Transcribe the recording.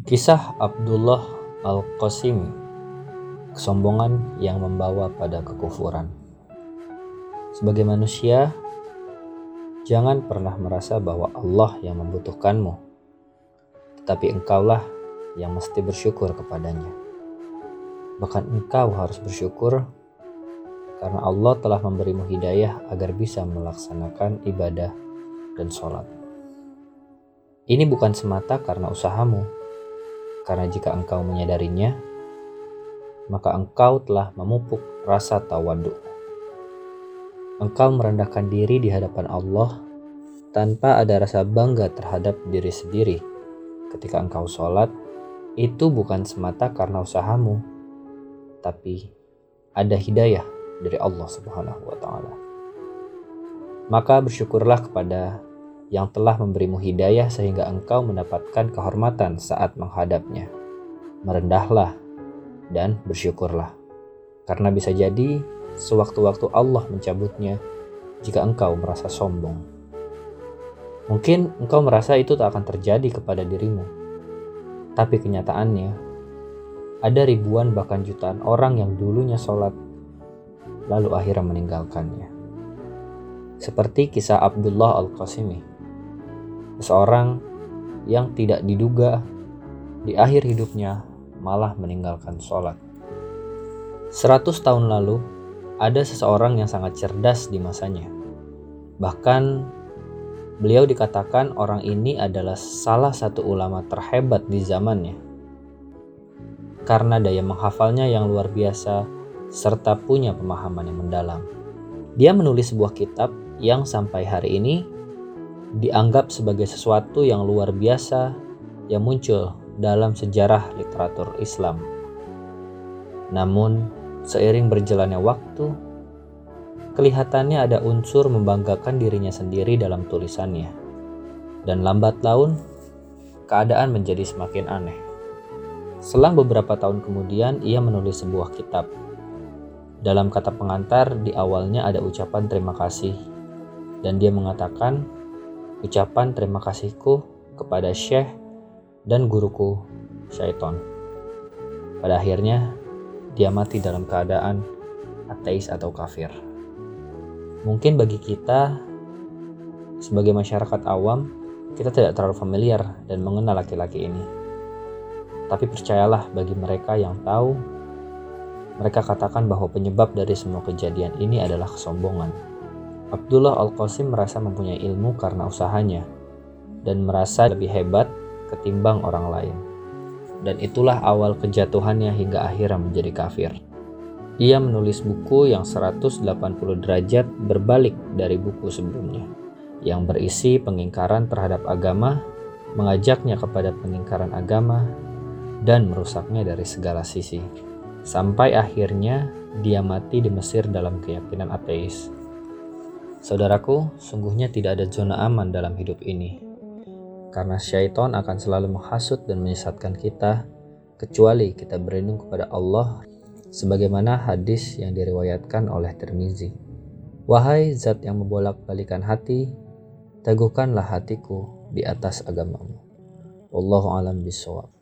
Kisah Abdullah Al-Qasimi Kesombongan yang membawa pada kekufuran Sebagai manusia, jangan pernah merasa bahwa Allah yang membutuhkanmu Tetapi engkaulah yang mesti bersyukur kepadanya Bahkan engkau harus bersyukur karena Allah telah memberimu hidayah agar bisa melaksanakan ibadah dan sholat. Ini bukan semata karena usahamu, karena jika engkau menyadarinya, maka engkau telah memupuk rasa tawadu. Engkau merendahkan diri di hadapan Allah tanpa ada rasa bangga terhadap diri sendiri. Ketika engkau sholat, itu bukan semata karena usahamu, tapi ada hidayah dari Allah Subhanahu wa Ta'ala. Maka bersyukurlah kepada yang telah memberimu hidayah sehingga engkau mendapatkan kehormatan saat menghadapnya. Merendahlah dan bersyukurlah. Karena bisa jadi sewaktu-waktu Allah mencabutnya jika engkau merasa sombong. Mungkin engkau merasa itu tak akan terjadi kepada dirimu. Tapi kenyataannya, ada ribuan bahkan jutaan orang yang dulunya sholat, lalu akhirnya meninggalkannya. Seperti kisah Abdullah Al-Qasimi Seseorang yang tidak diduga di akhir hidupnya malah meninggalkan sholat. Seratus tahun lalu, ada seseorang yang sangat cerdas di masanya. Bahkan, beliau dikatakan orang ini adalah salah satu ulama terhebat di zamannya. Karena daya menghafalnya yang luar biasa, serta punya pemahaman yang mendalam. Dia menulis sebuah kitab yang sampai hari ini dianggap sebagai sesuatu yang luar biasa yang muncul dalam sejarah literatur Islam. Namun, seiring berjalannya waktu, kelihatannya ada unsur membanggakan dirinya sendiri dalam tulisannya. Dan lambat laun, keadaan menjadi semakin aneh. Selang beberapa tahun kemudian, ia menulis sebuah kitab. Dalam kata pengantar, di awalnya ada ucapan terima kasih, dan dia mengatakan ucapan terima kasihku kepada Syekh dan guruku Syaiton. Pada akhirnya, dia mati dalam keadaan ateis atau kafir. Mungkin bagi kita, sebagai masyarakat awam, kita tidak terlalu familiar dan mengenal laki-laki ini. Tapi percayalah bagi mereka yang tahu, mereka katakan bahwa penyebab dari semua kejadian ini adalah kesombongan Abdullah Al-Qasim merasa mempunyai ilmu karena usahanya dan merasa lebih hebat ketimbang orang lain. Dan itulah awal kejatuhannya hingga akhirnya menjadi kafir. Ia menulis buku yang 180 derajat berbalik dari buku sebelumnya, yang berisi pengingkaran terhadap agama, mengajaknya kepada pengingkaran agama, dan merusaknya dari segala sisi. Sampai akhirnya dia mati di Mesir dalam keyakinan ateis. Saudaraku, sungguhnya tidak ada zona aman dalam hidup ini. Karena syaitan akan selalu menghasut dan menyesatkan kita, kecuali kita berlindung kepada Allah, sebagaimana hadis yang diriwayatkan oleh Tirmizi. Wahai zat yang membolak-balikan hati, teguhkanlah hatiku di atas agamamu. Wallahu alam bisawab.